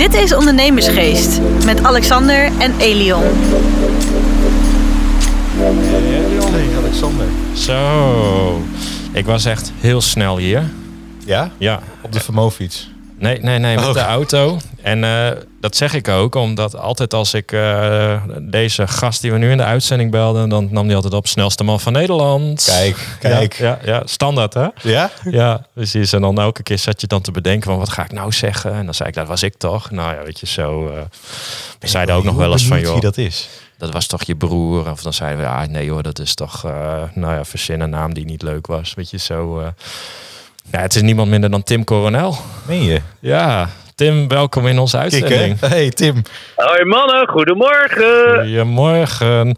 Dit is Ondernemersgeest met Alexander en Elion. Hey Alexander. Zo. Ik was echt heel snel hier. Ja? Ja. Op de Vermofiets. Nee, nee, nee, met Oh. de auto. En eh, dat zeg ik ook, omdat altijd als ik eh, deze gast die we nu in de uitzending belden, dan nam hij altijd op snelste man van Nederland. Kijk, kijk. Ja, ja, ja, standaard hè? Ja? Ja, precies. En dan elke keer zat je dan te bedenken van wat ga ik nou zeggen? En dan zei ik, dat was ik toch? Nou ja, weet je, zo. eh we zeiden ook nog wel eens van, joh, wie dat is. dat was toch je broer? Of dan zeiden we, ja, nee hoor, dat is toch, eh, nou ja, verzin een naam die niet leuk was. Weet je, zo. Ja, het is niemand minder dan Tim Coronel. Meen je? Ja, Tim, welkom in onze uitzending. Hey Tim. Hoi mannen, goedemorgen. Goedemorgen.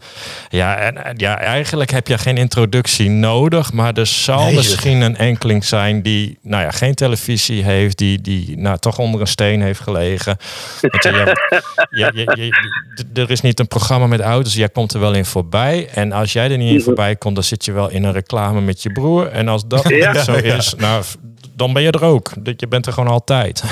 Ja, en, ja, eigenlijk heb je geen introductie nodig, maar er zal Nee, misschien een enkeling zijn die, nou ja, geen televisie heeft, die, die nou, toch onder een steen heeft gelegen. Want d- er is niet een programma met auto's, jij komt er wel in voorbij. En als jij er niet in voorbij komt, dan zit je wel in een reclame met je broer. En als dat Ja. niet zo is, nou, dan ben je er ook. Dat- Je bent er gewoon altijd.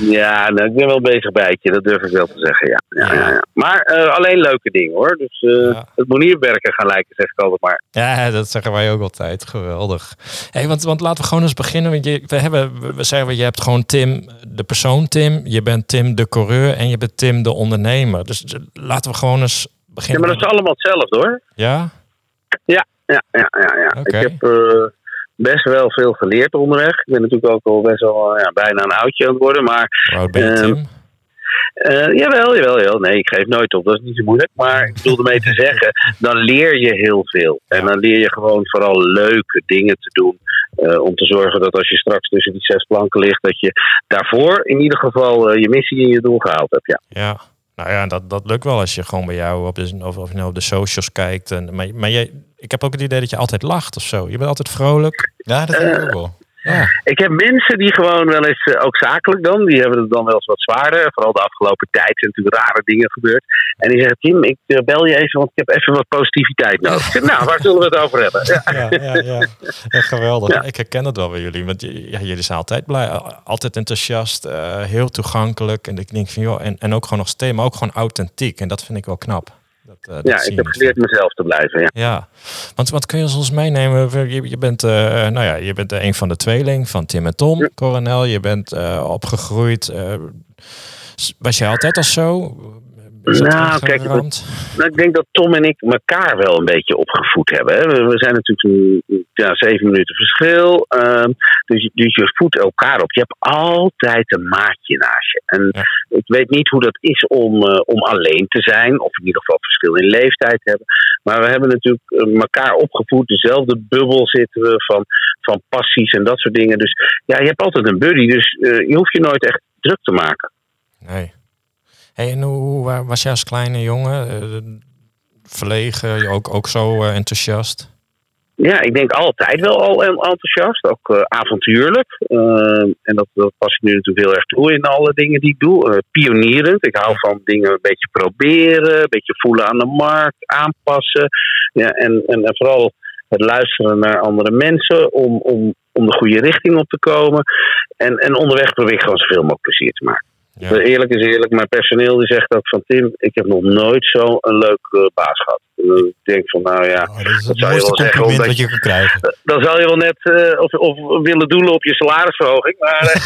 Ja, nou, ik ben wel bezig bij je, dat durf ik wel te zeggen. Ja. Ja, ja, ja. Maar eh, alleen leuke dingen hoor. Dus eh, Ja. het moet niet werken gaan lijken, zeg ik altijd maar. Ja, dat zeggen wij ook altijd. Geweldig. Hey, want, want laten we gewoon eens beginnen. Want je, we, hebben, we- we zeggen, je hebt gewoon Tim, de persoon Tim. Je bent Tim, de coureur. En je bent Tim, de ondernemer. Dus eh, laten we gewoon eens Ja, beginnen. maar dat is allemaal hetzelfde hoor. Ja? Ja, ja, ja, ja. Oké. Ik heb eh, best wel veel geleerd onderweg. Ik ben natuurlijk ook al best wel eh, ja, bijna een oudje aan het worden. Maar oud ben je, Ehm, Tim? eh, jawel, jawel, jawel. Nee, ik geef nooit op. Dat is niet zo moeilijk. Maar ik bedoel ermee te zeggen, dan leer je heel veel. En dan leer je gewoon vooral leuke dingen te doen. eh, om te zorgen dat als je straks tussen die zes planken ligt, dat je daarvoor in ieder geval je missie en je doel gehaald hebt. Ja. Ja. Nou ja, dat, dat lukt wel als je gewoon bij jou op de, of, of je nou op de socials kijkt. En, maar maar jij, ik heb ook het idee dat je altijd lacht of zo. Je bent altijd vrolijk. Ja, dat denk ik ook wel. Ja. Ik heb mensen die gewoon wel eens, eh, ook zakelijk dan, die hebben het dan wel eens wat zwaarder. Vooral de afgelopen tijd zijn natuurlijk rare dingen gebeurd. En die zeggen, Tim, ik eh, bel je even, want ik heb even wat positiviteit nodig. Ik zeg, nou, waar zullen we het over hebben? Ja. Ja, ja, ja. Geweldig. Ja. Ik herken dat wel bij jullie. Want jullie zijn altijd blij, altijd enthousiast, eh, heel toegankelijk. En ik denk van joh, en, en ook gewoon nog steeds, maar ook gewoon authentiek. En dat vind ik wel knap. Eh, dat Ja, ik heb geleerd mezelf te blijven. Ja. Ja, want wat kun je ons meenemen? Je, je bent, eh, nou ja, je bent een van de tweeling van Tim en Tom, Ja. Coronel. Je bent eh, opgegroeid. eh, was je altijd al zo? Nou, kijk? Nou, ik denk dat Tom en ik elkaar wel een beetje opgevoed hebben. Hè. We, we zijn natuurlijk een, ja, zeven minuten verschil. ehm, dus, je- dus je voedt elkaar op. Je hebt altijd een maatje naast je. En Ja. ik weet niet hoe dat is om, eh, om alleen te zijn. Of in ieder geval verschil in leeftijd te hebben. Maar we hebben natuurlijk eh, elkaar opgevoed. Dezelfde bubbel zitten we van, van passies en dat soort dingen. Dus ja, je hebt altijd een buddy. Dus eh, je hoeft je nooit echt druk te maken. Nee. En hoe hoe wa- was jij als kleine jongen? eh, verlegen, ook, ook zo eh, enthousiast? Ja, ik denk altijd wel al en- enthousiast, ook eh, avontuurlijk. Eh, en dat, dat pas ik nu natuurlijk heel erg toe in alle dingen die ik doe. Eh, pionierend, ik hou van dingen een beetje proberen, een beetje voelen aan de markt, aanpassen. Ja, en, en, en vooral het luisteren naar andere mensen om, om, om de goede richting op te komen. En, en onderweg probeer ik gewoon zoveel mogelijk plezier te maken. Ja. Eerlijk is eerlijk, mijn personeel die zegt ook van Tim, ik heb nog nooit zo'n leuk eh, baas gehad. Dan denk ik van nou ja, Oh, dat is dat het zou je mooiste wel zeggen, compliment omdat wat je kan krijgen. dan zal je wel net eh, of, of willen doelen op je salarisverhoging. Maar eh,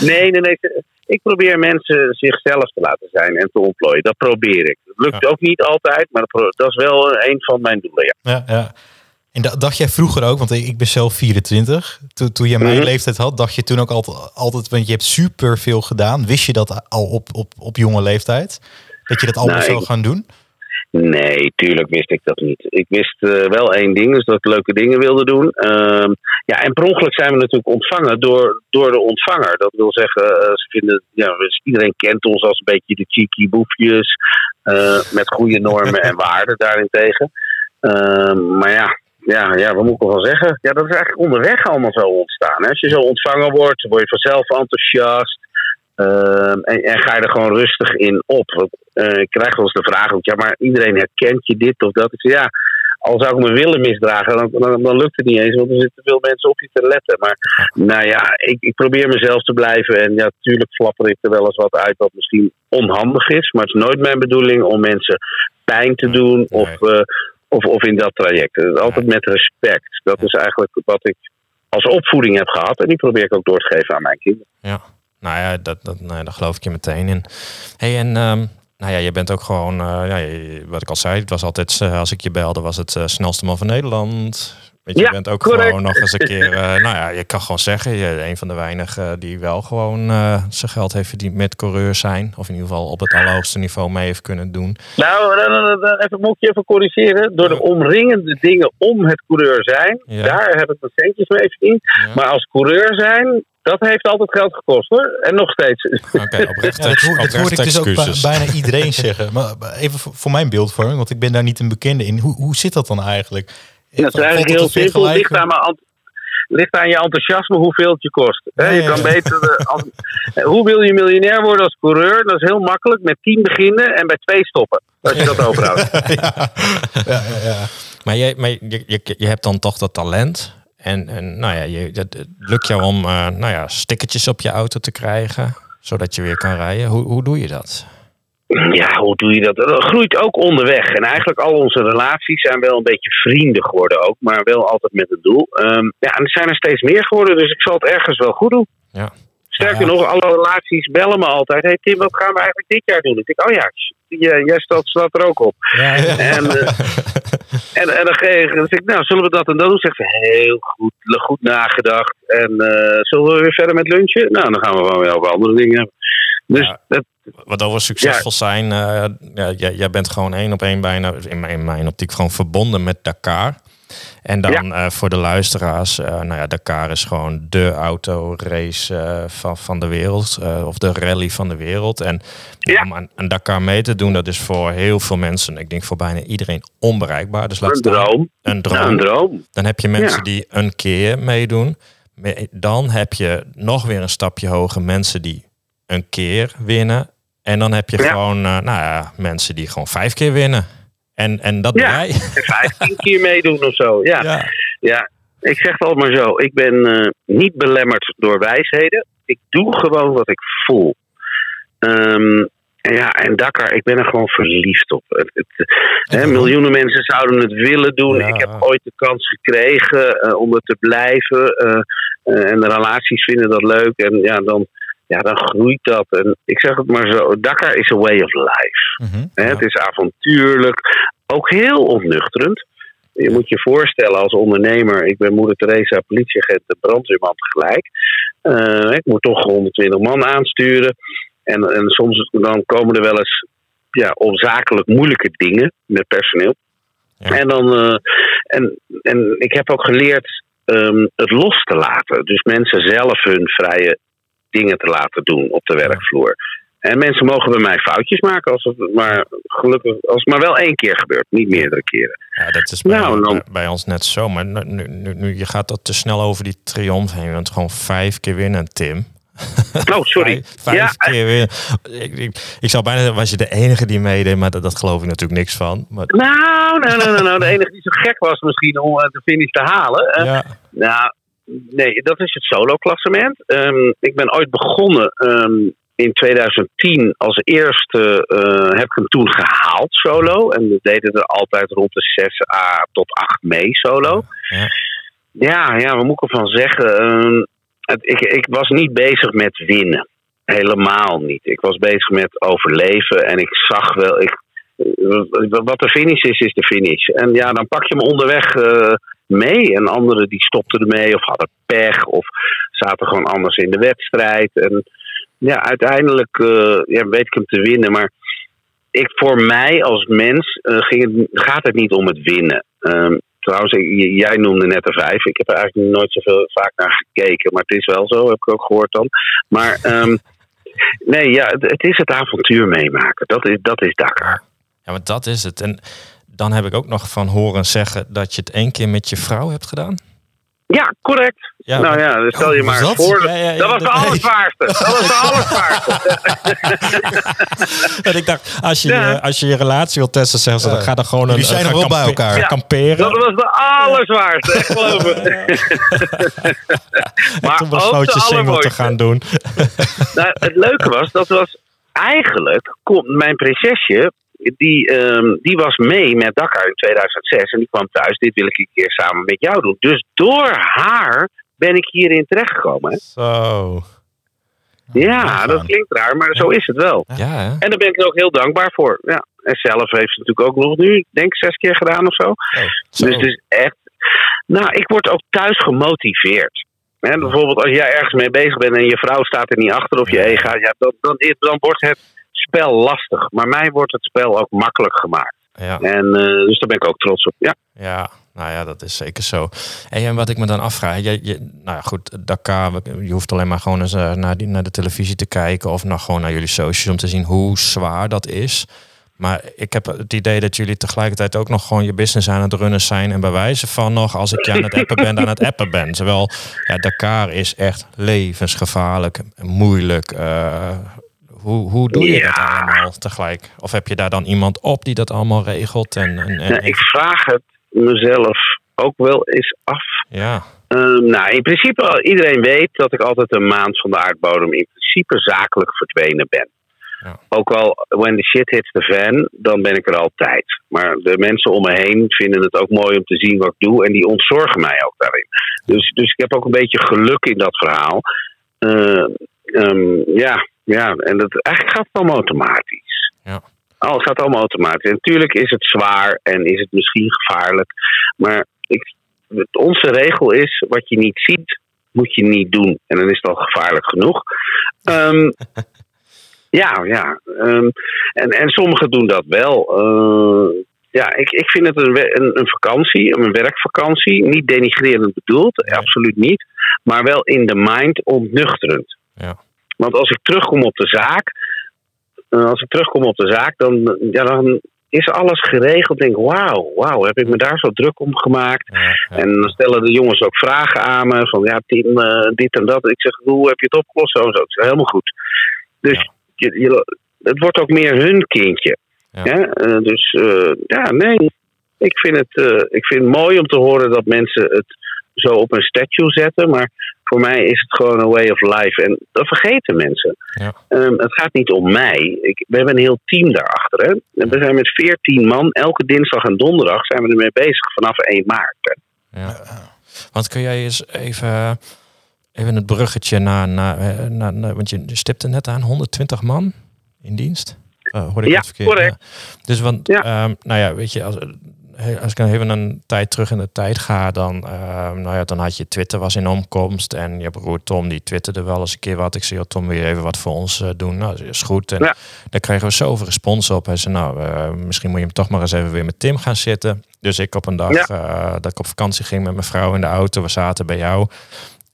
nee, nee, nee. Ik probeer mensen zichzelf te laten zijn en te ontplooien. Dat probeer ik. Dat lukt Ja. ook niet altijd, maar dat dat is wel een van mijn doelen. Ja. Ja, ja. En da- dacht jij vroeger ook, want ik ben zelf 24. Toen, toen je mijn Mhm. leeftijd had, dacht je toen ook altijd, altijd, want je hebt super veel gedaan. Wist je dat al op, op, op jonge leeftijd? Dat je dat allemaal Nou, zou ik- gaan doen? Nee, tuurlijk wist ik dat niet. Ik wist eh, wel één ding, dus dat ik leuke dingen wilde doen. Ehm, ja, en per ongeluk zijn we natuurlijk ontvangen door, door de ontvanger. Dat wil zeggen, eh, ze vinden, ja, dus iedereen kent ons als een beetje de cheeky boefjes. eh, met goede normen en waarden daarentegen. Ehm, maar ja, ja, ja, wat moet ik wel zeggen? Ja, dat is eigenlijk onderweg allemaal zo ontstaan. Hè? Als je zo ontvangen wordt, word je vanzelf enthousiast. Ehm, en, en ga je er gewoon rustig in op. Want, eh, ik krijg wel eens de vraag ook, ja, maar iedereen herkent je dit of dat. Ik zeg, ja, al zou ik me willen misdragen, dan, dan, dan, lukt het niet eens, want er zitten veel mensen op je te letten. Maar nou ja, ik, ik probeer mezelf te blijven. En ja, natuurlijk flapper ik er wel eens wat uit wat misschien onhandig is. Maar het is nooit mijn bedoeling om mensen pijn te doen of, uh, of, of in dat traject. Altijd met respect. Dat is eigenlijk wat ik als opvoeding heb gehad. En die probeer ik ook door te geven aan mijn kinderen. Ja, nou ja, dat, dat, nee, daar geloof ik je meteen in. hey, en um, nou ja, je bent ook gewoon, uh, ja, wat ik al zei, het was altijd, uh, als ik je belde, was het uh, snelste man van Nederland. Weet je, ja, je bent ook correct. gewoon nog eens een keer, nou ja, je kan gewoon zeggen, je een van de weinigen die wel gewoon zijn geld heeft verdiend met coureur zijn. Of in ieder geval op het allerhoogste niveau mee heeft kunnen doen. Nou, dan, dan, dan even, moet ik je even corrigeren. Door de omringende dingen om het coureur zijn, Ja. daar heb ik mijn centjes mee verdiend. Ja. Maar als coureur zijn, dat heeft altijd geld gekost hoor. En nog steeds. Oké, oprecht, Ja, dat, hoor, dat hoor ik dus ook bijna iedereen zeggen. Maar even voor voor mijn beeldvorming, want ik ben daar niet een bekende in. Hoe, hoe zit dat dan eigenlijk? Dat is eigenlijk heel simpel. Het ligt aan, mijn ligt aan je enthousiasme hoeveel het je kost. Je kan beter. eh, hoe wil je miljonair worden als coureur? Dat is heel makkelijk. Met 10 beginnen en bij 2 stoppen. Als je dat overhoudt. ja, ja, ja. Maar, je, maar je, je, je hebt dan toch dat talent. En, en nou ja, je, het het lukt jou om eh, nou ja, stickertjes op je auto te krijgen. Zodat je weer kan rijden. Hoe, hoe doe je dat? Ja, hoe doe je dat? Dat groeit ook onderweg. En eigenlijk al onze relaties zijn wel een beetje vrienden geworden ook. Maar wel altijd met een doel. Ehm, ja, en er zijn er steeds meer geworden. Dus ik zal het ergens wel goed doen. Ja. Sterker Ja. nog, alle relaties bellen me altijd. Hey Tim, wat gaan we eigenlijk dit jaar doen? Ik denk, oh ja, jij, jij staat, staat er ook op. Ja, ja. En, eh, en, en dan, je- dan zeg ik, nou, zullen we dat en dat doen? Zegt ze, heel goed, goed nagedacht. En eh, zullen we weer verder met lunchen? Nou, dan gaan we gewoon weer over andere dingen. Dus Ja. dat, Wat over succesvol zijn. eh, ja, jij, jij bent gewoon één op één bijna, in mijn, in mijn optiek, gewoon verbonden met Dakar. En dan eh, voor de luisteraars, eh, nou ja, Dakar is gewoon de autorace eh, van, van de wereld. of de rally van de wereld. En Ja. om aan, aan Dakar mee te doen, dat is voor heel veel mensen, ik denk voor bijna iedereen, onbereikbaar. Dus laat een droom. Een droom. Een droom. Dan heb je mensen die een keer meedoen. Me- Dan heb je nog weer een stapje hoger mensen die een keer winnen. En dan heb je Ja. gewoon eh, nou ja, mensen die gewoon vijf keer winnen. En, en dat Ja. jij. En 15 keer meedoen of zo. Ja, ja. Ja. ik zeg het altijd maar zo. Ik ben eh, niet belemmerd door wijsheden. Ik doe gewoon wat ik voel. En ja, en Dakar, ik ben er gewoon verliefd op. Het, het, hè, miljoenen mensen zouden het willen doen. Ja. Ik heb ooit de kans gekregen eh, om er te blijven. en de relaties vinden dat leuk. En ja, dan, ja, dan groeit dat. En ik zeg het maar zo. Dakar is a way of life. Mhm. Het is avontuurlijk, ook heel ontnuchterend. Je moet je voorstellen als ondernemer, ik ben moeder Teresa, politieagent en brandweerman tegelijk. Eh, ik moet toch 120 man aansturen. En, en soms dan komen er wel eens ja, onzakelijk moeilijke dingen met personeel. Ja. En, dan, eh, en, en ik heb ook geleerd ehm, het los te laten. Dus mensen zelf hun vrije dingen te laten doen op de werkvloer. En mensen mogen bij mij foutjes maken als het maar gelukkig als het maar wel één keer gebeurt, niet meerdere keren. Ja, dat is bij, Nou, dan- bij- ons net zo. Maar nu, nu, nu, je gaat dat te snel over die triomf heen. Je bent gewoon vijf keer winnen, Tim. Oh, sorry. Vijf, vijf Ja. keer winnen. Ik, ik, ik zou bijna zeggen, was je de enige die meedeed. Maar dat, dat geloof ik natuurlijk niks van. Maar, Nou, nou, nou, nou, nou, de enige die zo gek was misschien om eh, de finish te halen. eh, ja. Nou, nee, dat is het solo-klassement. Ehm, ik ben ooit begonnen ehm, in 2010 als eerste. eh, heb ik hem toen gehaald solo. En we deden er altijd rond de 6 a tot 8 mee solo. Ja. Ja, ja, wat moet ik ervan zeggen? Ehm, het, ik, ik was niet bezig met winnen. Helemaal niet. Ik was bezig met overleven. En ik zag wel. Ik, eh, wat de finish is, is de finish. En ja, dan pak je hem onderweg eh, mee. En anderen die stopten ermee of hadden pech of zaten gewoon anders in de wedstrijd. En ja, uiteindelijk eh, ja, weet ik hem te winnen. Maar ik, voor mij als mens eh, ging het, gaat het niet om het winnen. Ehm, trouwens, jij noemde net de vijf. Ik heb er eigenlijk nooit zoveel vaak naar gekeken. Maar het is wel zo, heb ik ook gehoord dan. Maar ehm, nee, ja, het, is het avontuur meemaken. Dat is, dat is Dakar. ja, maar dat is het. En dan heb ik ook nog van horen zeggen dat je het één keer met je vrouw hebt gedaan. Ja, correct. Ja, nou ja, dus stel je Oh, maar was dat? voor. Ja, ja, ja, dat was de allerzwaarste. Dat was de allerzwaarste. En ik dacht, als je, Ja. je- als je je relatie wilt testen, zeggen ze, dan ga dan gewoon een, Jullie zijn nog wel bij elkaar. kamperen. Dat was de allerzwaarste, echt geloof me. en toen ook besloot de je single te gaan doen. Nou, het leuke was, dat was eigenlijk, kon- mijn prinsesje, die, ehm, die was mee met Dakar in 2006 en die kwam thuis, dit wil ik een keer samen met jou doen. Dus door haar ben ik hierin terechtgekomen. Zo. Ja, dat klinkt raar, maar zo is het wel. Ja, hè? En daar ben ik er ook heel dankbaar voor. Ja. En zelf heeft ze natuurlijk ook nog nu, ik denk ik, zes keer gedaan of zo. Zo. Dus het is echt. Nou, ik word ook thuis gemotiveerd. Hè, bijvoorbeeld als jij ergens mee bezig bent en je vrouw staat er niet achter of je ega, ja, dan, dan, dan wordt het spel lastig. Maar mij wordt het spel ook makkelijk gemaakt. Ja. En eh, dus daar ben ik ook trots op. Ja. Ja, nou ja, dat is zeker zo. En wat ik me dan afvraag, je, je, nou ja, goed, Dakar, je hoeft alleen maar gewoon eens eh, naar, die, naar de televisie te kijken of nou gewoon naar jullie socials om te zien hoe zwaar dat is. Maar ik heb het idee dat jullie tegelijkertijd ook nog gewoon je business aan het runnen zijn en bij wijze van nog, als ik je aan het appen ben, aan het appen ben. Terwijl ja, Dakar is echt levensgevaarlijk, moeilijk. eh, hoe, hoe doe je dat allemaal tegelijk? Of heb je daar dan iemand op die dat allemaal regelt? En, en, en Nou, ik vraag het mezelf ook wel eens af. ja. Ehm, nou, in principe, iedereen weet dat ik altijd een maand van de aardbodem in principe zakelijk verdwenen ben. Ja. Ook al, when the shit hits the fan, dan ben ik er altijd. Maar de mensen om me heen vinden het ook mooi om te zien wat ik doe en die ontzorgen mij ook daarin. Dus, dus ik heb ook een beetje geluk in dat verhaal. Eh, ehm, ja, ja, en dat, eigenlijk gaat het allemaal automatisch. Ja. Oh, het gaat allemaal automatisch. En natuurlijk is het zwaar en is het misschien gevaarlijk. Maar ik, onze regel is: wat je niet ziet, moet je niet doen. En dan is het al gevaarlijk genoeg. Ehm, ja, ja. Ehm, en, en sommigen doen dat wel. Eh, ja, ik, ik vind het een, een, een vakantie, een werkvakantie. Niet denigrerend bedoeld, absoluut niet. Maar wel in de mind ontnuchterend. Ja. Want als ik terugkom op de zaak, eh, als ik terugkom op de zaak, dan, ja, dan is alles geregeld. Denk, wauw, wauw, heb ik me daar zo druk om gemaakt? Ja, ja. En dan stellen de jongens ook vragen aan me van ja, Tim, eh, dit en dat. Ik zeg, hoe heb je het opgelost? Zo en zo. Ik zeg, helemaal goed. Dus Ja. je, je- het wordt ook meer hun kindje. Eh, dus ja, nee. Ik vind, het, ik vind het mooi om te horen dat mensen het zo op een statue zetten. Maar voor mij is het gewoon een way of life. En dat vergeten mensen. Ja. Ehm, het gaat niet om mij. Ik, we hebben een heel team daarachter. Hè? En We zijn met 14 man. Elke dinsdag en donderdag zijn we ermee bezig vanaf 1 maart. Hè? Ja. Want kun jij eens even, even het bruggetje naar, naar, eh, naar, naar- want je stipte net aan 120 man in dienst. Uh, hoorde ik Ja, het verkeerd? correct. Dus want, Ja. ehm, nou ja, weet je, als, als ik dan even een tijd terug in de tijd ga, dan, ehm, nou ja, dan had je Twitter was in omkomst en je broer Tom die twitterde wel eens een keer wat. Ik zei, "Joh, Tom, wil je even wat voor ons eh, doen? Nou, dat is goed. En Ja. daar kregen we zoveel respons op. Hij zei, nou, eh, misschien moet je hem toch maar eens even weer met Tim gaan zitten. Dus ik op een dag Ja. eh, dat ik op vakantie ging met mijn vrouw in de auto. We zaten bij jou.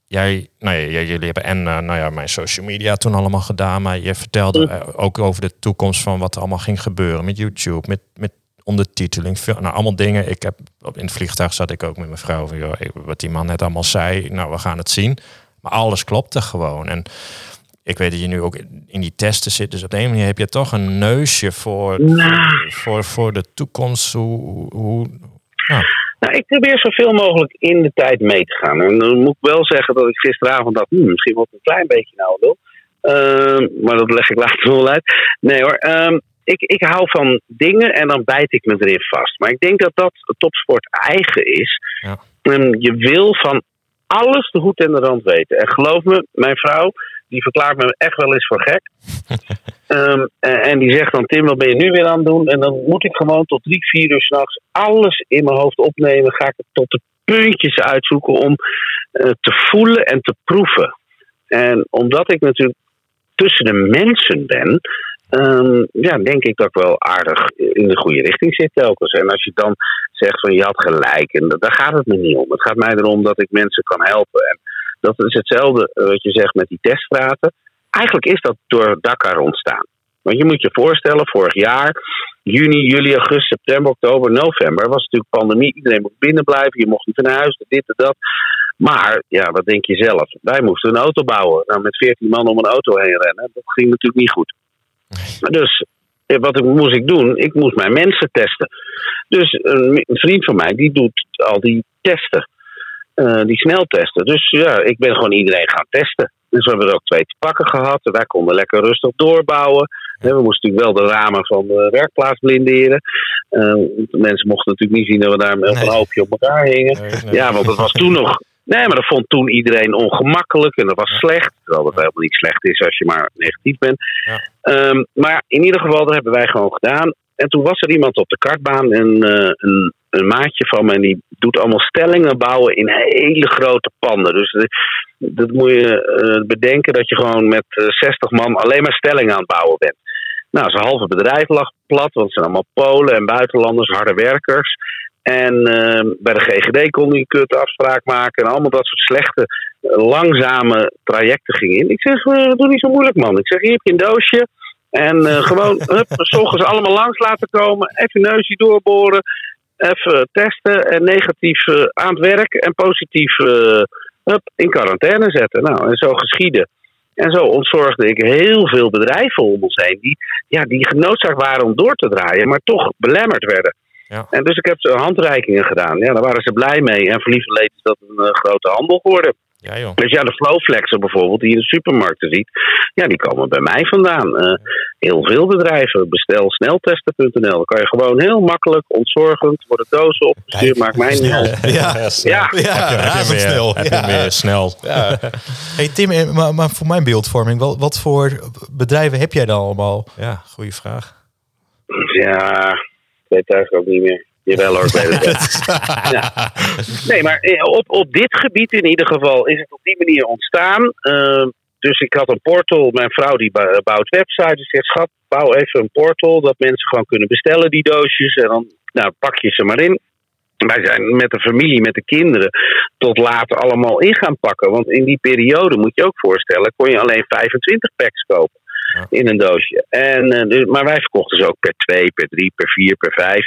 Jij, nou ja, jullie hebben en eh, nou ja, mijn social media toen allemaal gedaan. Maar je vertelde eh, ook over de toekomst van wat er allemaal ging gebeuren met YouTube, met, met ondertiteling, veel, nou allemaal dingen. Ik heb op- in het vliegtuig zat ik ook met mijn vrouw van, joh, wat die man net allemaal zei. Nou, we gaan het zien. Maar alles klopte gewoon. En ik weet dat je nu ook in die testen zit. Dus op een manier heb je toch een neusje voor, Nou. voor, voor de toekomst. Hoe, hoe, nou, Nou, ik probeer zoveel mogelijk in de tijd mee te gaan. En dan moet ik wel zeggen dat ik gisteravond dacht, hmm, misschien wordt het een klein beetje nou wil. Ehm, maar dat leg ik later wel uit. Nee hoor, ehm, ik, ik hou van dingen en dan bijt ik me erin vast. Maar ik denk dat dat topsport eigen is. Ja. Je wil van alles de hoed en de rand weten. En geloof me, mijn vrouw, die verklaart me echt wel eens voor gek. Ehm, en, en die zegt dan, Tim, wat ben je nu weer aan het doen? En dan moet ik gewoon tot drie, vier uur s'nachts alles in mijn hoofd opnemen. Ga ik het tot de puntjes uitzoeken om eh, te voelen en te proeven. En omdat ik natuurlijk tussen de mensen ben, ehm, ja, denk ik dat ik wel aardig in de goede richting zit telkens. En als je dan zegt van je had gelijk, en da- daar gaat het me niet om. Het gaat mij erom dat ik mensen kan helpen. En dat is hetzelfde eh, wat je zegt met die teststraten. Eigenlijk is dat door Dakar ontstaan. Want je moet je voorstellen, vorig jaar, juni, juli, augustus, september, oktober, november, was natuurlijk pandemie. Iedereen moest binnen blijven, je mocht niet naar huis, dit en dat. Maar ja, wat denk je zelf? Wij moesten een auto bouwen. Nou, met 14 man om een auto heen rennen, dat ging natuurlijk niet goed. Dus eh, wat ik, moest ik doen? Ik moest mijn mensen testen. Dus een, vriend van mij die doet al die testen. Uh, die sneltesten. Dus ja, ik ben gewoon iedereen gaan testen. Dus we hebben er ook twee te pakken gehad. Wij konden lekker rustig doorbouwen. We moesten natuurlijk wel de ramen van de werkplaats blinderen. Uh, mensen mochten natuurlijk niet zien dat we daar met een hoopje op elkaar hingen. Ja, want dat was toen nog. Nee, maar dat vond toen iedereen ongemakkelijk en dat was slecht. Terwijl dat helemaal niet slecht is als je maar negatief bent. Ja. Um, maar in ieder geval, dat hebben wij gewoon gedaan. En toen was er iemand op de kartbaan, een, uh, een, een maatje van me, en die doet allemaal stellingen bouwen in hele grote panden. Dus dat moet je uh, bedenken dat je gewoon met 60 man alleen maar stellingen aan het bouwen bent. Nou, zijn halve bedrijf lag plat, want het zijn allemaal Polen en buitenlanders, harde werkers. En uh, bij de GGD kon hij een kutte afspraak maken en allemaal dat soort slechte, langzame trajecten gingen in. Ik zeg, uh, doe niet zo moeilijk man. Ik zeg, hier heb je een doosje. En uh, gewoon, hup, s ochtends allemaal langs laten komen, even neusje doorboren, even testen en negatief aan het werk en positief hup, in quarantaine zetten. Nou, en zo geschieden. En zo ontzorgde ik heel veel bedrijven om ons heen die, ja, die genoodzaakt waren om door te draaien, maar toch belemmerd werden. Ja. En dus ik heb handreikingen gedaan. Ja, daar waren ze blij mee. En verliefd leed is dat een uh, grote handel geworden. Ja, joh. Dus ja, de flowflexen bijvoorbeeld, die je in de supermarkten ziet, ja, die komen bij mij vandaan. Uh, heel veel bedrijven. Bestel sneltesten.nl. Dan kan je gewoon heel makkelijk, ontzorgend, worden dozen opgestuurd. Maakt mij niet uit. Ja, ja, ja. ja. Heb je, snel. Heb je meer snel. Ja. hey Tim, maar, maar voor mijn beeldvorming, wat, wat voor bedrijven heb jij dan allemaal? Ja, goede vraag. Ja, weet eigenlijk ook niet meer. Jawel hoor, ik weet het ja. Nee, maar op, op dit gebied in ieder geval is het op die manier ontstaan. Uh, dus ik had een portal. Mijn vrouw die bouwt websites. Dus zegt, schat, bouw even een portal. Dat mensen gewoon kunnen bestellen die doosjes. En dan nou, pak je ze maar in. Wij zijn met de familie, met de kinderen, tot later allemaal in gaan pakken. Want in die periode, moet je ook voorstellen, kon je alleen 25 packs kopen in een doosje. En, uh, maar wij verkochten ze ook per 2, per 3, per 4, per 5.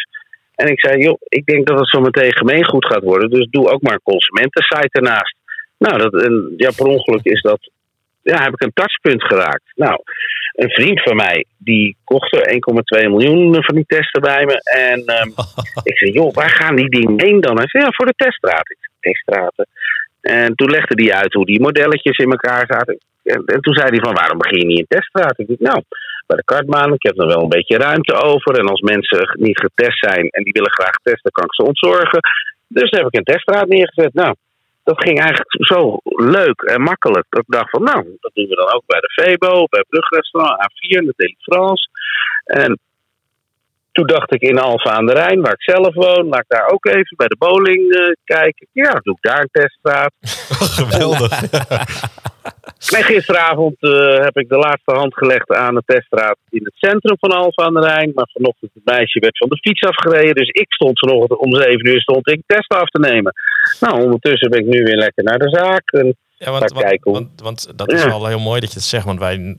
En ik zei, joh, ik denk dat het zo meteen gemeengoed gaat worden. Dus doe ook maar een consumentensite ernaast. Nou, dat, en, ja, per ongeluk is dat. Ja, heb ik een touchpunt geraakt. Nou, een vriend van mij, die kocht er 1,2 miljoen van die testen bij me. En um, ik zei, joh, waar gaan die dingen heen dan? Hij zei, ja, voor de teststraat. Ik zei, teststraten. En toen legde hij uit hoe die modelletjes in elkaar zaten. En, en toen zei hij van, waarom begin je niet in teststraat? Ik dacht, nou, bij de kartbaan. Ik heb er wel een beetje ruimte over. En als mensen niet getest zijn en die willen graag testen, kan ik ze ontzorgen. Dus heb ik een teststraat neergezet. Nou, dat ging eigenlijk zo leuk en makkelijk. Dat ik dacht van, nou, dat doen we dan ook bij de Febo, bij Brugrestaurant, A4, de Daily France. En toen dacht ik in Alfa aan de Rijn, waar ik zelf woon, laat ik daar ook even bij de bowling uh, kijken. Ja, doe ik daar een teststraat. Geweldig. En gisteravond uh, heb ik de laatste hand gelegd aan de teststraat in het centrum van Alfa aan de Rijn. Maar vanochtend het meisje werd van de fiets afgereden. Dus ik stond vanochtend om 7 uur stond ik testen af te nemen. Nou, ondertussen ben ik nu weer lekker naar de zaak. En ja, want, want, kijken want, want dat is ja. wel heel mooi dat je het zegt. Want wij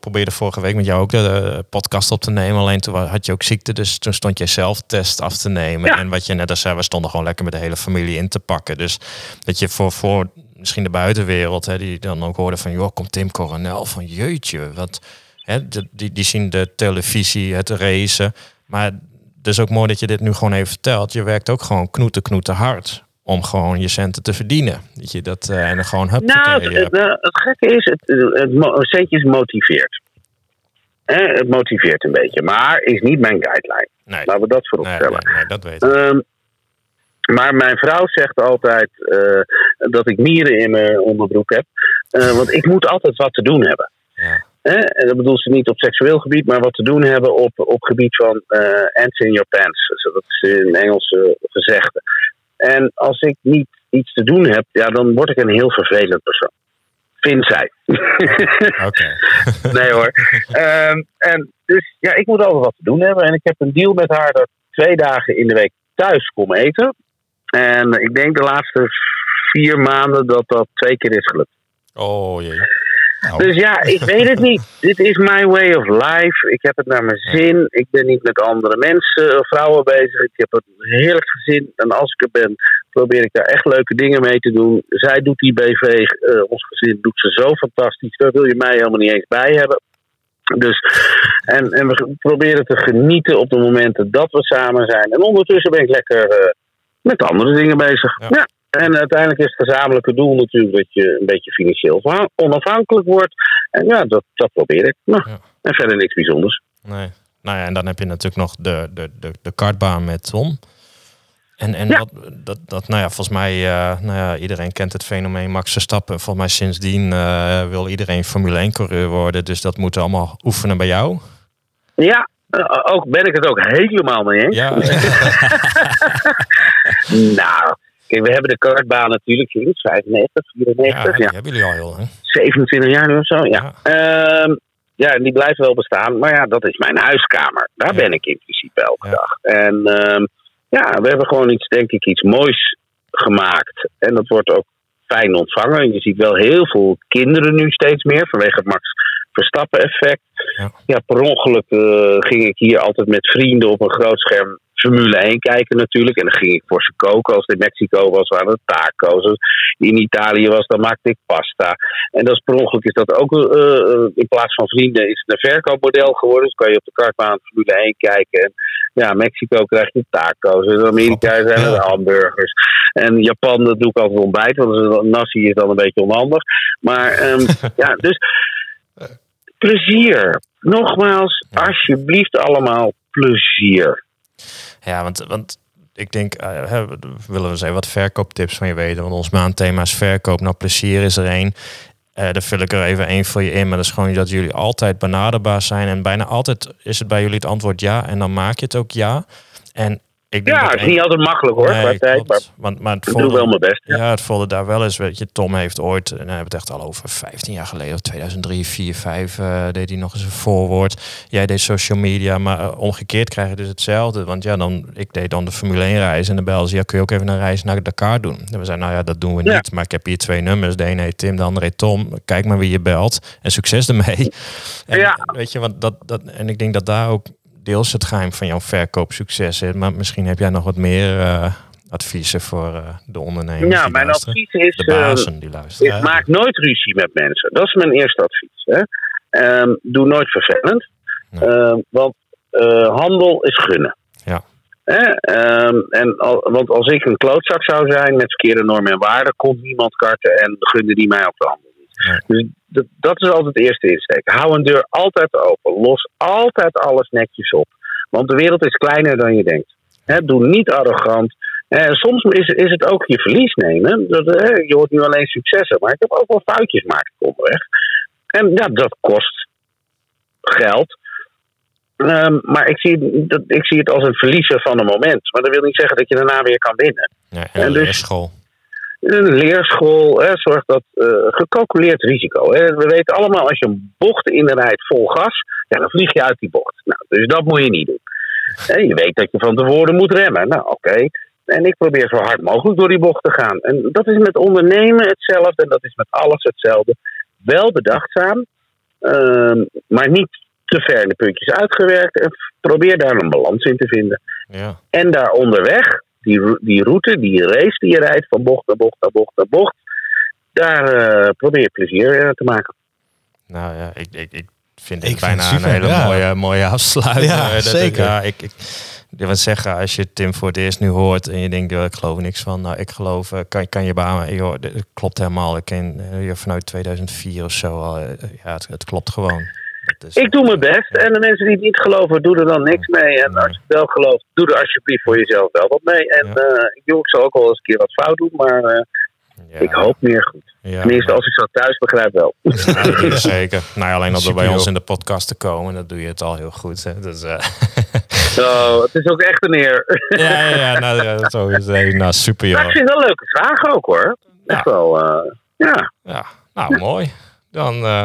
probeerden vorige week met jou ook de podcast op te nemen. Alleen toen had je ook ziekte, dus toen stond jij zelf test af te nemen. Ja. En wat je net al zei, we stonden gewoon lekker met de hele familie in te pakken. Dus dat je voor, voor misschien de buitenwereld, hè, die dan ook hoorden van, joh, komt Tim Coronel van jeutje. Wat, hè, die, die zien de televisie, het racen. Maar het is ook mooi dat je dit nu gewoon even vertelt. Je werkt ook gewoon knoeten, knoeten hard om gewoon je centen te verdienen. Dat je dat uh, en dan gewoon hup. Nou, het, het, het, gekke is, het, het, centjes motiveert. Eh, het motiveert een beetje, maar is niet mijn guideline. Nee. Laten we dat voorop stellen. Nee, nee, dat weet ik. Um, maar mijn vrouw zegt altijd uh, dat ik mieren in mijn onderbroek heb. Uh, want ik moet altijd wat te doen hebben. Ja. En dat bedoelt ze niet op seksueel gebied, maar wat te doen hebben op, op gebied van uh, ants in your pants. Dat is een Engelse gezegde. En als ik niet iets te doen heb, ja, dan word ik een heel vervelend persoon. Vindt zij. Oké. nee hoor. Um, en dus ja, ik moet altijd wat te doen hebben. En ik heb een deal met haar dat twee dagen in de week thuis kom eten. En ik denk de laatste vier maanden dat dat twee keer is gelukt. Oh jee. Nou, Dus ja, ik weet het niet. Dit is my way of life. Ik heb het naar mijn zin. Ik ben niet met andere mensen of vrouwen bezig. Ik heb een heerlijk gezin. En als ik er ben, probeer ik daar echt leuke dingen mee te doen. Zij doet die BV, eh, ons gezin doet ze zo fantastisch. Daar wil je mij helemaal niet eens bij hebben. Dus, en, en we proberen te genieten op de momenten dat we samen zijn. En ondertussen ben ik lekker eh, met andere dingen bezig. Ja. Ja. En uiteindelijk is het gezamenlijke doel natuurlijk dat je een beetje financieel onafhankelijk wordt. En ja, dat, dat probeer ik. Nou, Ja. En verder niks bijzonders. Nee. Nou ja, en dan heb je natuurlijk nog de, de, de, de kartbaan met Tom. En, en Ja. dat, dat, dat, nou ja, volgens mij, eh, nou ja, iedereen kent het fenomeen Max Verstappen. Volgens mij sindsdien eh, wil iedereen Formule 1 coureur worden. Dus dat moet allemaal oefenen bij jou. Ja, eh, ook ben ik het ook helemaal mee eens. Ja, Nou, kijk, we hebben de kartbaan natuurlijk sinds 95, ja, 94, die ja, hebben jullie al heel lang. 27 jaar nu of zo. Ja. Ehm, ja, en die blijft wel bestaan. Maar ja, dat is mijn huiskamer. Daar Ja. ben ik in principe elke Ja. dag. En ehm, ja, we hebben gewoon iets, denk ik, iets moois gemaakt. En dat wordt ook fijn ontvangen. Je ziet wel heel veel kinderen nu steeds meer vanwege het Max Verstappen effect. Ja. Ja, per ongeluk eh, ging ik hier altijd met vrienden op een groot scherm Formule 1 kijken natuurlijk. En dan ging ik voor ze koken. Als het in Mexico was, waren het taco's. Als het in Italië was, dan maakte ik pasta. En dat is per ongeluk is dat ook eh, eh, in plaats van vrienden is het een verkoopmodel geworden. Dus kan je op de kartbaan Formule 1 kijken. En ja, Mexico krijg je taco's. En in Amerika zijn het hamburgers. En Japan, dat doe ik altijd ontbijt. Want een nasi is dan een beetje onhandig. Maar ehm, ja, dus plezier. Nogmaals, alsjeblieft allemaal plezier. Ja, want, want ik denk, eh, willen we even wat verkooptips van je weten. Want ons maandthema is verkoop. Nou, plezier is er één. Eh daar vul ik er even één voor je in. Maar dat is gewoon dat jullie altijd benaderbaar zijn. En bijna altijd is het bij jullie het antwoord ja. En dan maak je het ook ja. En ik denk Ja, dat het is niet altijd makkelijk hoor, Nee, qua tijd. klopt. Maar want, maar het ik doe voordeel- wel mijn best. ja. Ja. het voelde daar wel eens. Weet je, Tom heeft ooit, en dan hebben het echt al over 15 jaar geleden, of 2003, 4, 5, eh, deed hij nog eens een voorwoord. Jij deed social media, maar eh, omgekeerd krijg je dus hetzelfde. Want ja, dan, ik deed dan de Formule 1 reis en de bel ze, ja, kun je ook even een reis naar Dakar doen? En we zeiden, nou ja, dat doen we Ja. niet. Maar ik heb hier twee nummers. De ene heet Tim, de andere heet Tom. Kijk maar wie je belt. En succes ermee. En, Ja. Weet je, want dat, dat, en ik denk dat daar ook deels het geheim van jouw verkoopsucces zit. Maar misschien heb jij nog wat meer eh, adviezen voor eh, de ondernemers. Ja, die mijn luisteren. advies is, De eh, bazen die luisteren. is maak nooit ruzie met mensen. Dat is mijn eerste advies. Hè. Ehm, doe nooit vervelend. Nee. Ehm, want handel is gunnen. Ja. Ehm, en al, want als ik een klootzak zou zijn met verkeerde normen en waarden, komt niemand karten en gunde die mij ook de handel. Dus dat, dat is altijd het eerste insteek. Hou een deur altijd open. Los altijd alles netjes op. Want de wereld is kleiner dan je denkt. Doe niet arrogant. Soms is, is het ook je verlies nemen. Dat, je hoort nu alleen successen, maar ik heb ook wel foutjes gemaakt onderweg. En ja, dat kost geld. Ehm, maar ik zie, dat, ik zie het als een verliezen van een moment. Maar dat wil niet zeggen dat je daarna weer kan winnen. Ja, en dus- leerschool. Een leerschool hè, zorgt dat eh, gecalculeerd risico. Hè. We weten allemaal, als je een bocht inrijdt vol gas, ja, dan vlieg je uit die bocht. Nou, dus dat moet je niet doen. Je weet dat je van tevoren moet remmen. Nou, oké. En ik probeer zo hard mogelijk door die bocht te gaan. En dat is met ondernemen hetzelfde. En dat is met alles hetzelfde. Wel bedachtzaam, ehm, maar niet te ver in de puntjes uitgewerkt. En probeer daar een balans in te vinden. Ja. En daar onderweg, die, die route, die race die je rijdt van bocht naar bocht naar bocht naar bocht, daar eh, probeer je plezier eh, te maken. Nou ja, ik, ik, ik vind Ik het vind bijna het super, een hele ja. mooie, mooie afsluiting. Ja, Eh, dat- zeker. Ja, ik, ik, ik wil zeggen, als je Tim voor het eerst nu hoort en je denkt, ik geloof er niks van. Nou, ik geloof, eh, kan, kan je baan, joh, dit klopt helemaal. Ik ken je vanuit 2004 of zo al. Ja, het, het klopt gewoon. Is, Ik doe mijn best en de mensen die het niet geloven, doen er dan niks mee. En Nee. als je het wel gelooft, doe er alsjeblieft voor jezelf wel wat mee. En Ja. eh, ik, doe, ik zal ook wel eens een keer wat fout doen, maar eh, ja, ik hoop meer goed. Ja, Tenminste, als ik zo thuis begrijp wel. Ja, zeker. Nou, ja, alleen al door bij ons in de podcast te komen, dat doe je het al heel goed. Hè. Dus, eh, Zo, het is ook echt een eer. ja, ja, ja, nou, ja, zo is het. Nou, super Maar joh. ik vind het wel leuke vragen ook hoor. Echt wel, eh, ja. Ja, nou mooi. Dan, eh,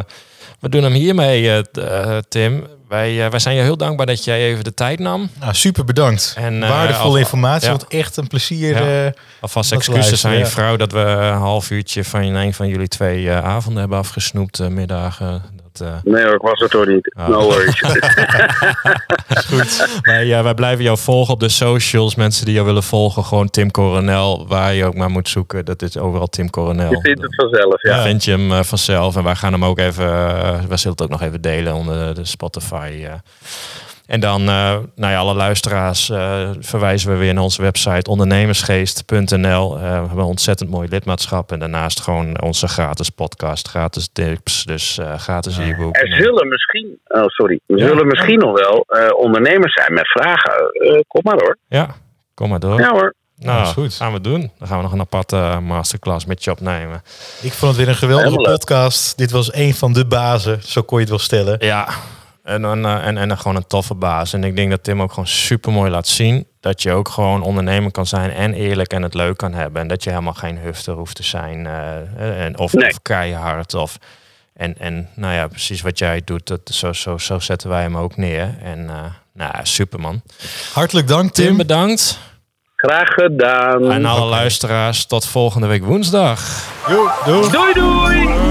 we doen hem hiermee, eh, eh, Tim. Wij, eh, wij zijn je heel dankbaar dat jij even de tijd nam. Nou, super bedankt. En, Waardevolle informatie, ja. want echt een plezier. Ja. Alvast excuses aan je vrouw dat we een half uurtje van een van jullie twee avonden hebben afgesnoept, middagen. Dat, eh, Nee hoor, ik was er toch niet. Ah. No worries. is goed. wij, eh, wij blijven jou volgen op de socials. Mensen die jou willen volgen, gewoon Tim Coronel. Waar je ook maar moet zoeken, dat is overal Tim Coronel. Je vindt het vanzelf, ja. Vind je hem eh, vanzelf. En wij gaan hem ook even, uh, wij zullen het ook nog even delen onder de Spotify. En dan, eh nou ja, alle luisteraars eh, verwijzen we weer naar onze website ondernemersgeest.nl. Eh, we hebben een ontzettend mooi lidmaatschap. En daarnaast gewoon onze gratis podcast, gratis tips, dus eh, gratis e-book. Er zullen misschien, oh sorry, er Ja. zullen misschien nog wel eh, ondernemers zijn met vragen. Eh, kom maar hoor. Ja, kom maar door. Ja hoor. nou, dat is goed. gaan we doen. Dan gaan we nog een aparte eh, masterclass met je opnemen. Ik vond het weer een geweldige Helemaal leuk. podcast. Dit was een van de bazen, zo kon je het wel stellen. Ja, en, dan, eh, en, en dan gewoon een toffe baas. En ik denk dat Tim ook gewoon super mooi laat zien dat je ook gewoon ondernemer kan zijn en eerlijk en het leuk kan hebben. En dat je helemaal geen hufter hoeft te zijn. eh, en, of, Nee. of keihard. Of, en, en nou ja, precies wat jij doet, dat, zo, zo, zo zetten wij hem ook neer. En eh nou, super man. Hartelijk dank, Tim, Tim. bedankt. Graag gedaan. En alle luisteraars, tot volgende week woensdag. Doei doei!